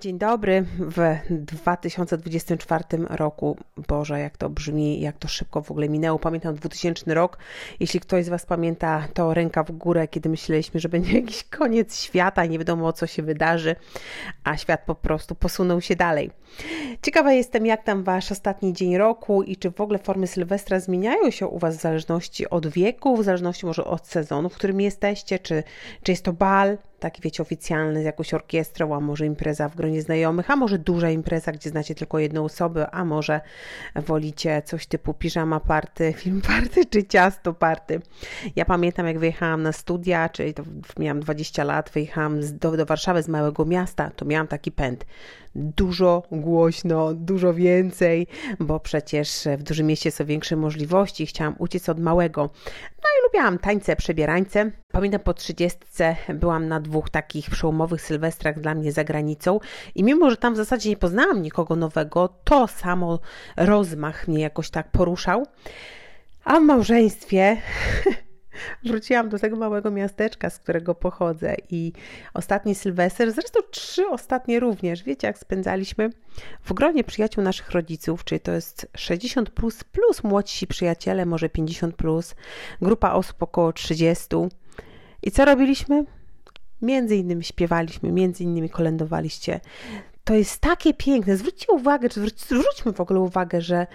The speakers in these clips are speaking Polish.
Dzień dobry w 2024 roku. Boże, jak to brzmi, jak to szybko w ogóle minęło. Pamiętam 2000 rok. Jeśli ktoś z Was pamięta, to ręka w górę, kiedy myśleliśmy, że będzie jakiś koniec świata i nie wiadomo, co się wydarzy, a świat po prostu posunął się dalej. Ciekawa jestem, jak tam Wasz ostatni dzień roku i czy w ogóle formy Sylwestra zmieniają się u Was w zależności od wieku, w zależności może od sezonu, w którym jesteście, czy, czy jest to bal, taki wiecie, oficjalny z jakąś orkiestrą, a może impreza w gronie znajomych, a może duża impreza, gdzie znacie tylko jedną osobę, a może wolicie coś typu piżama party, film party czy ciasto party. Ja pamiętam, jak wyjechałam na studia, czyli to miałam 20 lat, wyjechałam do, do Warszawy z małego miasta, to miałam taki pęd dużo głośno, dużo więcej, bo przecież w dużym mieście są większe możliwości. Chciałam uciec od małego. No i lubiłam tańce, przebierańce. Pamiętam po trzydziestce byłam na dwóch takich przełomowych sylwestrach dla mnie za granicą i mimo, że tam w zasadzie nie poznałam nikogo nowego, to samo rozmach mnie jakoś tak poruszał. A w małżeństwie wróciłam do tego małego miasteczka, z którego pochodzę i ostatni Sylwester, zresztą trzy ostatnie również, wiecie jak spędzaliśmy? W gronie przyjaciół naszych rodziców, czyli to jest 60 plus, plus młodsi przyjaciele, może 50 plus, grupa osób około 30. I co robiliśmy? Między innymi śpiewaliśmy, między innymi kolędowaliście to jest takie piękne. Zwróćcie uwagę, czy zwróćmy w ogóle uwagę, że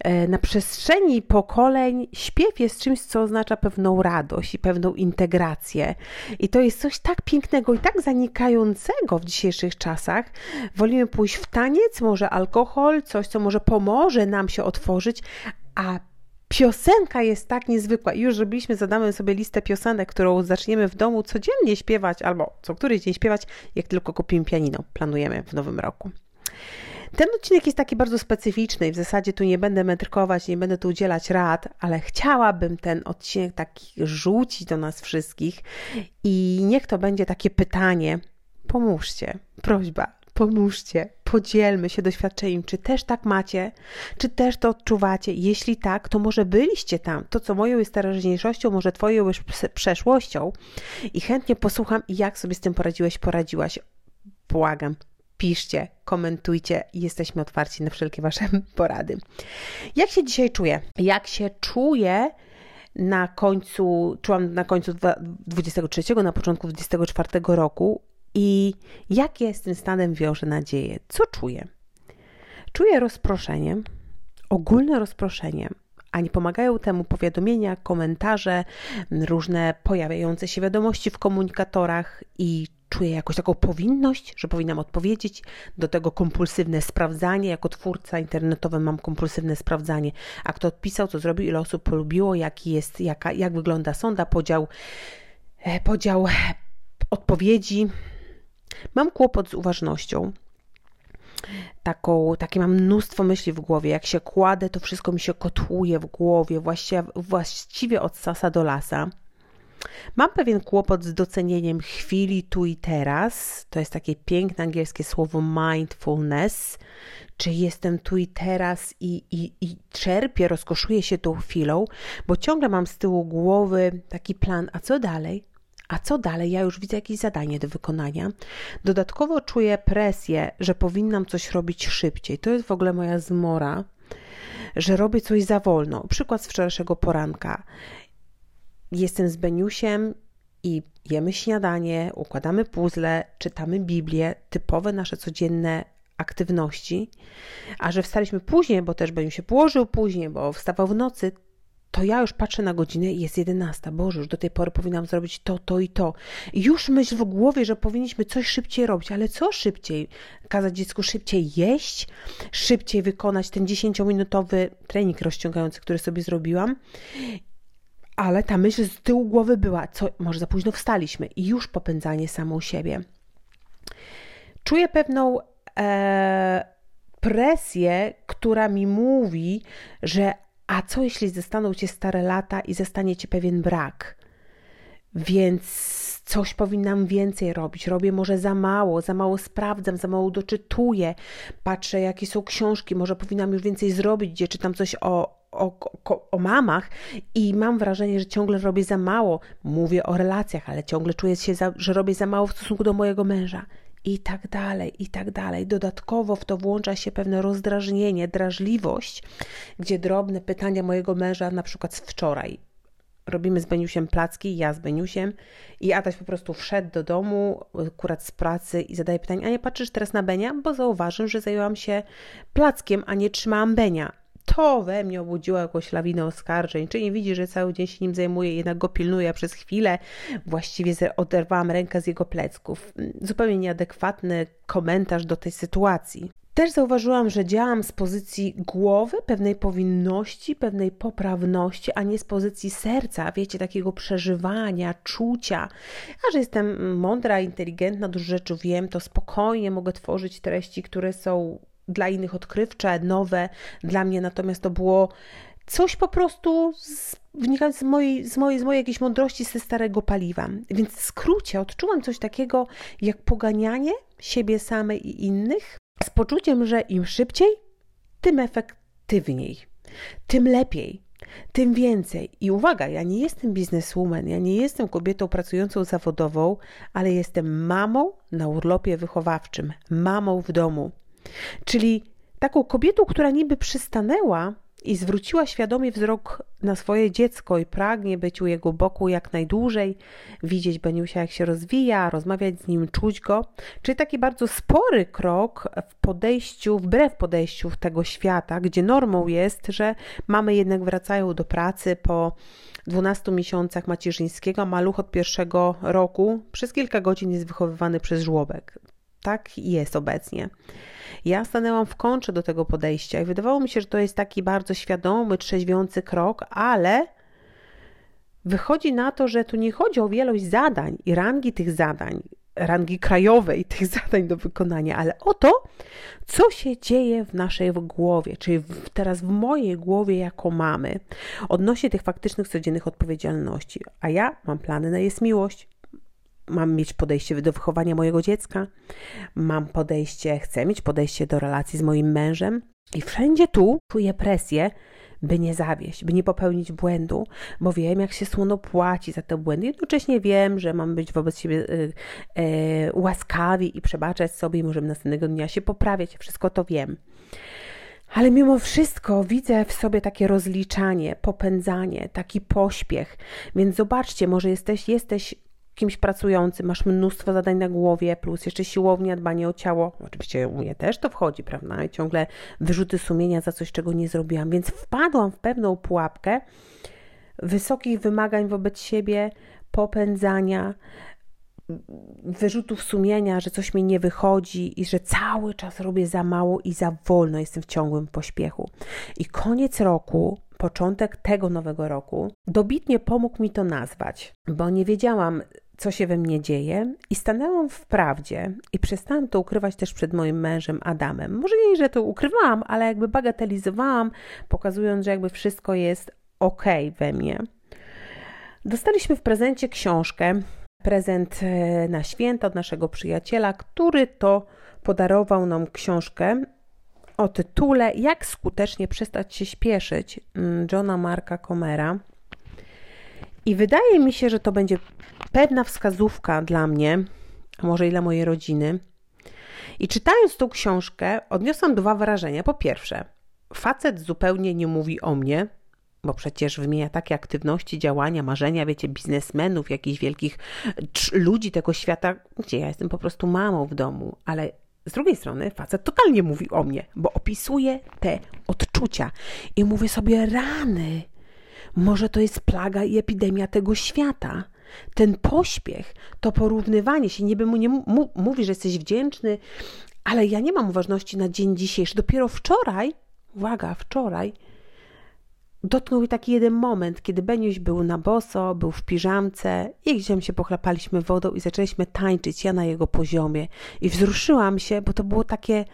e, na przestrzeni pokoleń śpiew jest czymś, co oznacza pewną radość i pewną integrację. I to jest coś tak pięknego i tak zanikającego w dzisiejszych czasach. Wolimy pójść w taniec, może alkohol, coś, co może pomoże nam się otworzyć, a piosenka jest tak niezwykła. Już zrobiliśmy, zadamy sobie listę piosenek, którą zaczniemy w domu codziennie śpiewać, albo co któryś dzień śpiewać, jak tylko kupimy pianino. Planujemy w nowym roku. Ten odcinek jest taki bardzo specyficzny i w zasadzie tu nie będę metrykować, nie będę tu udzielać rad, ale chciałabym ten odcinek taki rzucić do nas wszystkich i niech to będzie takie pytanie. Pomóżcie, prośba, pomóżcie, podzielmy się doświadczeniem, czy też tak macie, czy też to odczuwacie. Jeśli tak, to może byliście tam. To, co moją jest teraźniejszością, może twoją już przeszłością i chętnie posłucham, jak sobie z tym poradziłeś, poradziłaś. Błagam, piszcie, komentujcie jesteśmy otwarci na wszelkie Wasze porady. Jak się dzisiaj czuję? Jak się czuję na końcu, czułam na końcu 23, na początku 24 roku i jakie z tym stanem wiąże nadzieję? Co czuję? Czuję rozproszenie, ogólne rozproszenie, a nie pomagają temu powiadomienia, komentarze, różne pojawiające się wiadomości w komunikatorach i czuję jakąś taką powinność, że powinnam odpowiedzieć. Do tego kompulsywne sprawdzanie. Jako twórca internetowy mam kompulsywne sprawdzanie. A kto odpisał, co zrobił, ile osób polubiło, jaki jest, jaka, jak wygląda sonda, podział, e, podział odpowiedzi Mam kłopot z uważnością. Taką, takie mam mnóstwo myśli w głowie. Jak się kładę, to wszystko mi się kotłuje w głowie, właściwie, właściwie od sasa do lasa. Mam pewien kłopot z docenieniem chwili tu i teraz. To jest takie piękne angielskie słowo mindfulness. Czy jestem tu i teraz i, i, i czerpię, rozkoszuję się tą chwilą, bo ciągle mam z tyłu głowy taki plan, a co dalej? A co dalej? Ja już widzę jakieś zadanie do wykonania. Dodatkowo czuję presję, że powinnam coś robić szybciej. To jest w ogóle moja zmora, że robię coś za wolno. Przykład z wczorajszego poranka. Jestem z Beniusiem i jemy śniadanie, układamy puzzle, czytamy Biblię, typowe nasze codzienne aktywności, a że wstaliśmy później, bo też Beniu się położył później, bo wstawał w nocy, to ja już patrzę na godzinę i jest 11. Boże, już do tej pory powinnam zrobić to, to i to. I już myśl w głowie, że powinniśmy coś szybciej robić, ale co szybciej? Kazać dziecku szybciej jeść, szybciej wykonać ten 10-minutowy trening rozciągający, który sobie zrobiłam. Ale ta myśl z tyłu głowy była, co może za późno wstaliśmy i już popędzanie samą siebie. Czuję pewną e, presję, która mi mówi, że a co jeśli zostaną cię stare lata i zostanie ci pewien brak? Więc coś powinnam więcej robić. Robię może za mało, za mało sprawdzam, za mało doczytuję. Patrzę, jakie są książki, może powinnam już więcej zrobić, gdzie czytam coś o, o, o, o mamach i mam wrażenie, że ciągle robię za mało. Mówię o relacjach, ale ciągle czuję się, za, że robię za mało w stosunku do mojego męża. I tak dalej, i tak dalej. Dodatkowo w to włącza się pewne rozdrażnienie, drażliwość, gdzie drobne pytania mojego męża, na przykład z wczoraj. Robimy z Beniusiem placki, ja z Beniusiem i Adaś po prostu wszedł do domu, akurat z pracy i zadaje pytanie, a nie patrzysz teraz na Benia? Bo zauważył, że zajęłam się plackiem, a nie trzymałam Benia to we mnie obudziło jakąś lawinę oskarżeń. Czy nie widzi, że cały dzień się nim zajmuję, jednak go pilnuję, przez chwilę właściwie oderwałam rękę z jego plecków. Zupełnie nieadekwatny komentarz do tej sytuacji. Też zauważyłam, że działam z pozycji głowy, pewnej powinności, pewnej poprawności, a nie z pozycji serca, wiecie, takiego przeżywania, czucia. A że jestem mądra, inteligentna, dużo rzeczy wiem, to spokojnie mogę tworzyć treści, które są dla innych odkrywcze, nowe. Dla mnie natomiast to było coś po prostu z, wynikające z mojej, z, mojej, z mojej jakiejś mądrości ze starego paliwa. Więc w skrócie odczułam coś takiego jak poganianie siebie samej i innych z poczuciem, że im szybciej, tym efektywniej, tym lepiej, tym więcej. I uwaga, ja nie jestem bizneswoman, ja nie jestem kobietą pracującą zawodową, ale jestem mamą na urlopie wychowawczym, mamą w domu. Czyli taką kobietą, która niby przystanęła i zwróciła świadomie wzrok na swoje dziecko i pragnie być u jego boku jak najdłużej, widzieć Beniusia jak się rozwija, rozmawiać z nim, czuć go. Czyli taki bardzo spory krok w podejściu, wbrew podejściu tego świata, gdzie normą jest, że mamy jednak wracają do pracy po 12 miesiącach macierzyńskiego, maluch od pierwszego roku przez kilka godzin jest wychowywany przez żłobek. Tak jest obecnie. Ja stanęłam w kontrze do tego podejścia i wydawało mi się, że to jest taki bardzo świadomy, trzeźwiący krok, ale wychodzi na to, że tu nie chodzi o wielość zadań i rangi tych zadań, rangi krajowej tych zadań do wykonania, ale o to, co się dzieje w naszej głowie, czyli w, teraz w mojej głowie jako mamy, odnośnie tych faktycznych, codziennych odpowiedzialności. A ja mam plany na jest miłość, mam mieć podejście do wychowania mojego dziecka, mam podejście, chcę mieć podejście do relacji z moim mężem i wszędzie tu czuję presję, by nie zawieść, by nie popełnić błędu, bo wiem, jak się słono płaci za te błędy. Jednocześnie wiem, że mam być wobec siebie y, y, łaskawi i przebaczać sobie i możemy następnego dnia się poprawiać. Wszystko to wiem. Ale mimo wszystko widzę w sobie takie rozliczanie, popędzanie, taki pośpiech. Więc zobaczcie, może jesteś, jesteś kimś pracującym, masz mnóstwo zadań na głowie, plus jeszcze siłownia, dbanie o ciało. Oczywiście u mnie też to wchodzi, prawda? I ciągle wyrzuty sumienia za coś, czego nie zrobiłam. Więc wpadłam w pewną pułapkę wysokich wymagań wobec siebie, popędzania, wyrzutów sumienia, że coś mi nie wychodzi i że cały czas robię za mało i za wolno, jestem w ciągłym pośpiechu. I koniec roku, początek tego nowego roku, dobitnie pomógł mi to nazwać, bo nie wiedziałam, co się we mnie dzieje i stanęłam w prawdzie i przestałam to ukrywać też przed moim mężem Adamem. Może nie, że to ukrywałam, ale jakby bagatelizowałam, pokazując, że jakby wszystko jest ok we mnie. Dostaliśmy w prezencie książkę, prezent e, na święta od naszego przyjaciela, który to podarował nam książkę o tytule Jak skutecznie przestać się śpieszyć mm, Johna Marka Comera. I wydaje mi się, że to będzie pewna wskazówka dla mnie, a może i dla mojej rodziny. I czytając tą książkę, odniosłam dwa wrażenia. Po pierwsze, facet zupełnie nie mówi o mnie, bo przecież wymienia takie aktywności, działania, marzenia, wiecie, biznesmenów, jakichś wielkich ludzi tego świata, gdzie ja jestem po prostu mamą w domu, ale z drugiej strony facet totalnie mówi o mnie, bo opisuje te odczucia i mówię sobie rany. Może to jest plaga i epidemia tego świata. Ten pośpiech, to porównywanie się, niby mu nie mówi, że jesteś wdzięczny, ale ja nie mam uważności na dzień dzisiejszy. Dopiero wczoraj, uwaga, wczoraj, dotknął mi taki jeden moment, kiedy Beniuś był na boso, był w piżamce i gdzieś się pochlapaliśmy wodą i zaczęliśmy tańczyć, ja na jego poziomie. I wzruszyłam się, bo to było takie,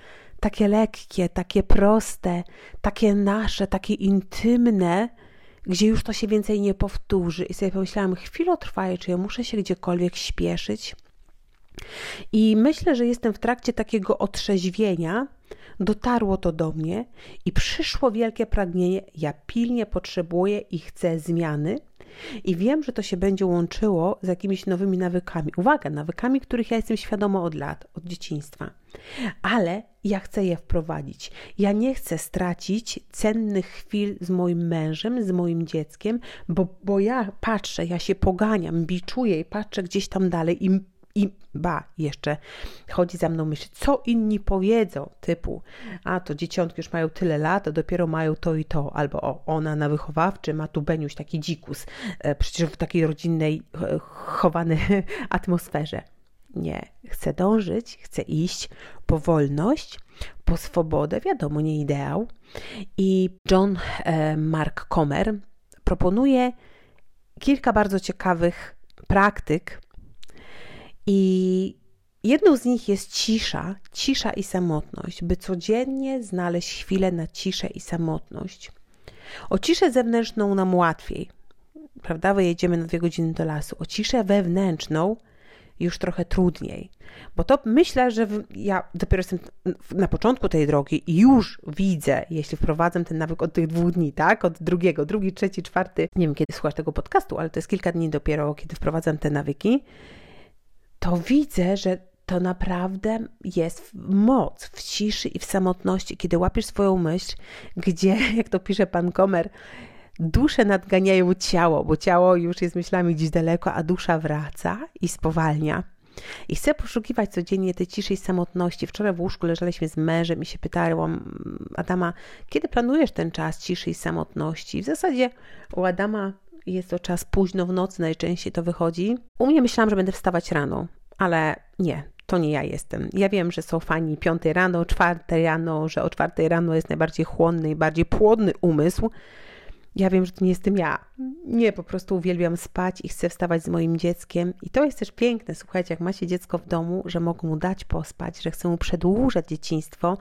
takie lekkie, takie proste, takie nasze, takie intymne, gdzie już to się więcej nie powtórzy. I sobie pomyślałam, chwilę trwa, czy ja muszę się gdziekolwiek śpieszyć. I myślę, że jestem w trakcie takiego otrzeźwienia. Dotarło to do mnie i przyszło wielkie pragnienie. Ja pilnie potrzebuję i chcę zmiany. I wiem, że to się będzie łączyło z jakimiś nowymi nawykami. Uwaga, nawykami, których ja jestem świadoma od lat, od dzieciństwa. Ale ja chcę je wprowadzić. Ja nie chcę stracić cennych chwil z moim mężem, z moim dzieckiem, bo, bo ja patrzę, ja się poganiam, biczuję i patrzę gdzieś tam dalej i i ba, jeszcze chodzi za mną myśl, co inni powiedzą, typu, a to dzieciątki już mają tyle lat, a dopiero mają to i to, albo o, ona na wychowawczy ma tu Beniuś taki dzikus, e, przecież w takiej rodzinnej, chowanej atmosferze. Nie, chcę dążyć, chcę iść po wolność, po swobodę, wiadomo, nie ideał. I John e, Mark Comer proponuje kilka bardzo ciekawych praktyk, i jedną z nich jest cisza, cisza i samotność, by codziennie znaleźć chwilę na ciszę i samotność. O ciszę zewnętrzną nam łatwiej, prawda? Wyjedziemy na dwie godziny do lasu. O ciszę wewnętrzną już trochę trudniej, bo to myślę, że ja dopiero jestem na początku tej drogi i już widzę, jeśli wprowadzam ten nawyk od tych dwóch dni, tak? Od drugiego, drugi, trzeci, czwarty, nie wiem kiedy słuchasz tego podcastu, ale to jest kilka dni dopiero, kiedy wprowadzam te nawyki to widzę, że to naprawdę jest moc w ciszy i w samotności, kiedy łapiesz swoją myśl, gdzie, jak to pisze pan Komer, dusze nadganiają ciało, bo ciało już jest myślami gdzieś daleko, a dusza wraca i spowalnia. I chcę poszukiwać codziennie tej ciszy i samotności. Wczoraj w łóżku leżeliśmy z mężem i się pytałam Adama, kiedy planujesz ten czas ciszy i samotności? W zasadzie u Adama jest to czas późno w nocy, najczęściej to wychodzi. U mnie myślałam, że będę wstawać rano, ale nie, to nie ja jestem. Ja wiem, że są fani piątej rano, czwartej rano, że o czwartej rano jest najbardziej chłonny i bardziej płodny umysł, ja wiem, że to nie jestem ja. Nie, po prostu uwielbiam spać i chcę wstawać z moim dzieckiem. I to jest też piękne, słuchajcie, jak macie dziecko w domu, że mogą mu dać pospać, że chcę mu przedłużać dzieciństwo,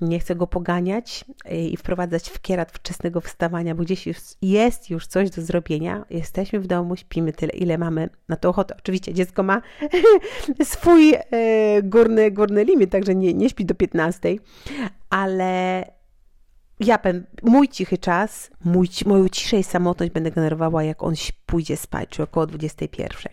nie chcę go poganiać i wprowadzać w kierat wczesnego wstawania, bo gdzieś już jest już coś do zrobienia. Jesteśmy w domu, śpimy tyle, ile mamy na to ochotę. Oczywiście dziecko ma swój e, górny, górny limit, także nie, nie śpi do 15, ale ja mój cichy czas, mój, moją ciszę i samotność będę generowała, jak on pójdzie spać, czy około 21.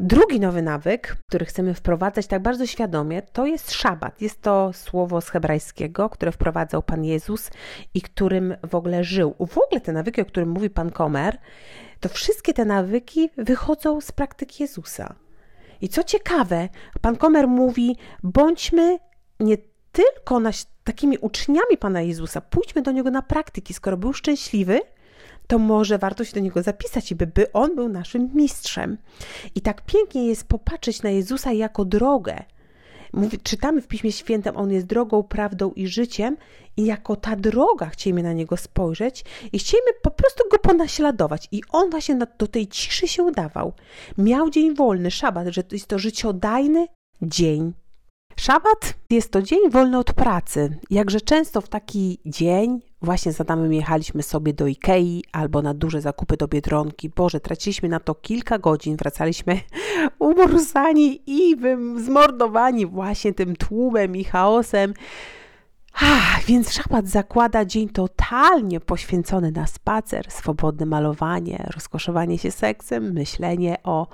Drugi nowy nawyk, który chcemy wprowadzać tak bardzo świadomie, to jest szabat. Jest to słowo z hebrajskiego, które wprowadzał Pan Jezus i którym w ogóle żył. W ogóle te nawyki, o którym mówi Pan Komer, to wszystkie te nawyki wychodzą z praktyki Jezusa. I co ciekawe, Pan Komer mówi, bądźmy nie tylko na, takimi uczniami Pana Jezusa, pójdźmy do Niego na praktyki. Skoro był szczęśliwy, to może warto się do Niego zapisać by, by On był naszym mistrzem. I tak pięknie jest popatrzeć na Jezusa jako drogę. Mówi, czytamy w Piśmie Świętym, On jest drogą, prawdą i życiem i jako ta droga chcielibyśmy na Niego spojrzeć i chcielibyśmy po prostu Go ponaśladować. I On właśnie do tej ciszy się udawał. Miał dzień wolny, szabat, że to jest to życiodajny dzień Szabat jest to dzień wolny od pracy. Jakże często w taki dzień właśnie z Adamem jechaliśmy sobie do Ikei albo na duże zakupy do Biedronki. Boże, traciliśmy na to kilka godzin, wracaliśmy umorsani i zmordowani właśnie tym tłumem i chaosem. Ach, więc szabat zakłada dzień totalnie poświęcony na spacer, swobodne malowanie, rozkoszowanie się seksem, myślenie o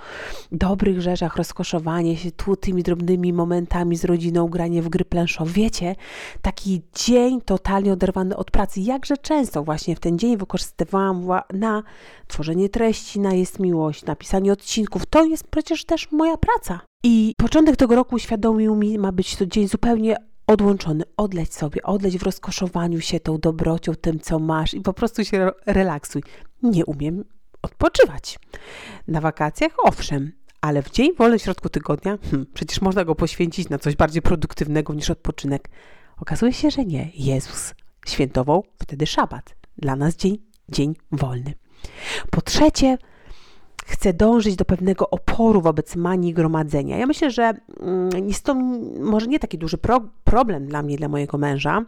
dobrych rzeczach, rozkoszowanie się tu tymi drobnymi momentami z rodziną, granie w gry planszowe. Wiecie, taki dzień totalnie oderwany od pracy. Jakże często właśnie w ten dzień wykorzystywałam na tworzenie treści, na jest miłość, napisanie odcinków. To jest przecież też moja praca. I początek tego roku uświadomił mi, ma być to dzień zupełnie odłączony, odleć sobie, odleć w rozkoszowaniu się tą dobrocią, tym co masz i po prostu się relaksuj. Nie umiem odpoczywać. Na wakacjach owszem, ale w dzień wolny w środku tygodnia, hmm, przecież można go poświęcić na coś bardziej produktywnego niż odpoczynek. Okazuje się, że nie. Jezus świętował wtedy szabat. Dla nas dzień, dzień wolny. Po trzecie, chce dążyć do pewnego oporu wobec manii gromadzenia. Ja myślę, że mm, jest to może nie taki duży pro problem dla mnie, dla mojego męża,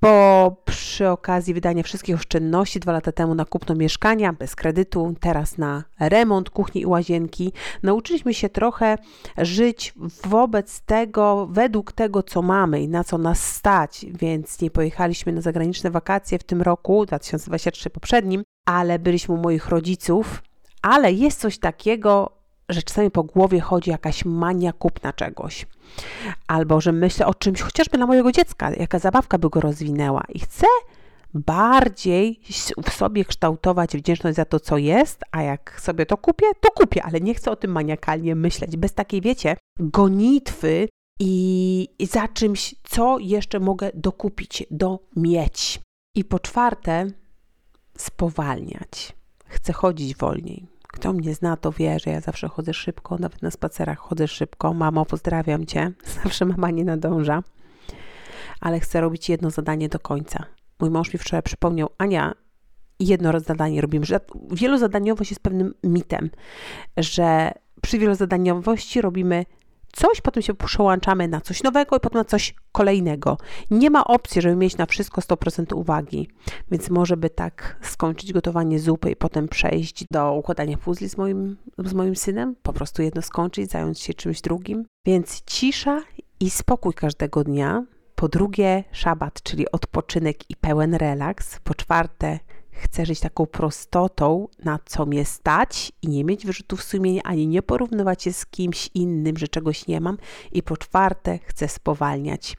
bo przy okazji wydania wszystkich oszczędności dwa lata temu na kupno mieszkania bez kredytu, teraz na remont kuchni i łazienki, nauczyliśmy się trochę żyć wobec tego, według tego, co mamy i na co nas stać, więc nie pojechaliśmy na zagraniczne wakacje w tym roku, 2023 poprzednim, ale byliśmy u moich rodziców ale jest coś takiego, że czasami po głowie chodzi jakaś mania kupna czegoś. Albo że myślę o czymś, chociażby dla mojego dziecka, jaka zabawka by go rozwinęła i chcę bardziej w sobie kształtować wdzięczność za to, co jest, a jak sobie to kupię, to kupię, ale nie chcę o tym maniakalnie myśleć. Bez takiej, wiecie, gonitwy i, za czymś, co jeszcze mogę dokupić, domieć. I po czwarte, spowalniać. Chcę chodzić wolniej. Kto mnie zna, to wie, że ja zawsze chodzę szybko, nawet na spacerach chodzę szybko. Mamo, pozdrawiam cię. Zawsze mama nie nadąża. Ale chcę robić jedno zadanie do końca. Mój mąż mi wczoraj przypomniał, Ania, jedno zadanie robimy. Wielozadaniowość jest pewnym mitem, że przy wielozadaniowości robimy coś, potem się przełączamy na coś nowego i potem na coś kolejnego. Nie ma opcji, żeby mieć na wszystko 100% uwagi, więc może by tak skończyć gotowanie zupy i potem przejść do układania puzli z moim, z moim synem, po prostu jedno skończyć, zająć się czymś drugim. Więc cisza i spokój każdego dnia. Po drugie, szabat, czyli odpoczynek i pełen relaks. Po czwarte, Chcę żyć taką prostotą, na co mnie stać i nie mieć wyrzutów sumienia, ani nie porównywać się z kimś innym, że czegoś nie mam. I po czwarte, chcę spowalniać.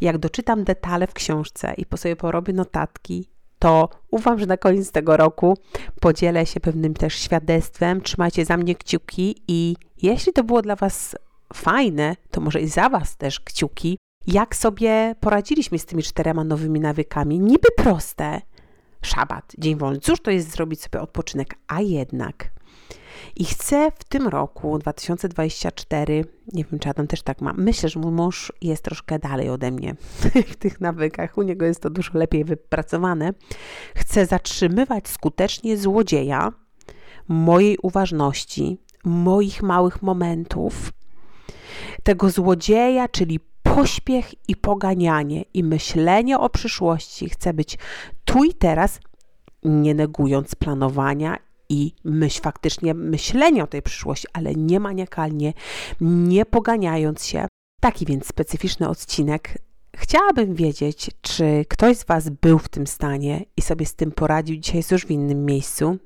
Jak doczytam detale w książce i po sobie porobię notatki, to ufam, że na koniec tego roku podzielę się pewnym też świadectwem. Trzymajcie za mnie kciuki i jeśli to było dla Was fajne, to może i za Was też kciuki. Jak sobie poradziliśmy z tymi czterema nowymi nawykami? Niby proste, szabat, dzień wolny. Cóż to jest zrobić sobie odpoczynek? A jednak. I chcę w tym roku 2024, nie wiem czy ja tam też tak mam, myślę, że mój mąż jest troszkę dalej ode mnie w tych nawykach, u niego jest to dużo lepiej wypracowane. Chcę zatrzymywać skutecznie złodzieja mojej uważności, moich małych momentów, tego złodzieja, czyli pośpiech i poganianie i myślenie o przyszłości. Chcę być tu i teraz, nie negując planowania i myśl, faktycznie myślenia o tej przyszłości, ale nie maniakalnie, nie poganiając się. Taki więc specyficzny odcinek. Chciałabym wiedzieć, czy ktoś z Was był w tym stanie i sobie z tym poradził. Dzisiaj jest już w innym miejscu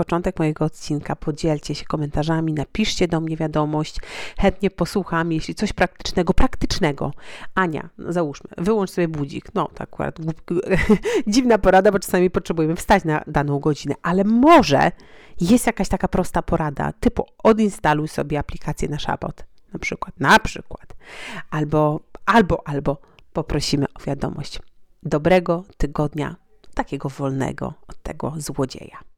początek mojego odcinka. Podzielcie się komentarzami, napiszcie do mnie wiadomość. Chętnie posłucham, jeśli coś praktycznego, praktycznego. Ania, no załóżmy, wyłącz sobie budzik. No, tak akurat dziwna porada, bo czasami potrzebujemy wstać na daną godzinę, ale może jest jakaś taka prosta porada, typu odinstaluj sobie aplikację na szabot, na przykład, na przykład, albo, albo, albo poprosimy o wiadomość. Dobrego tygodnia, takiego wolnego od tego złodzieja.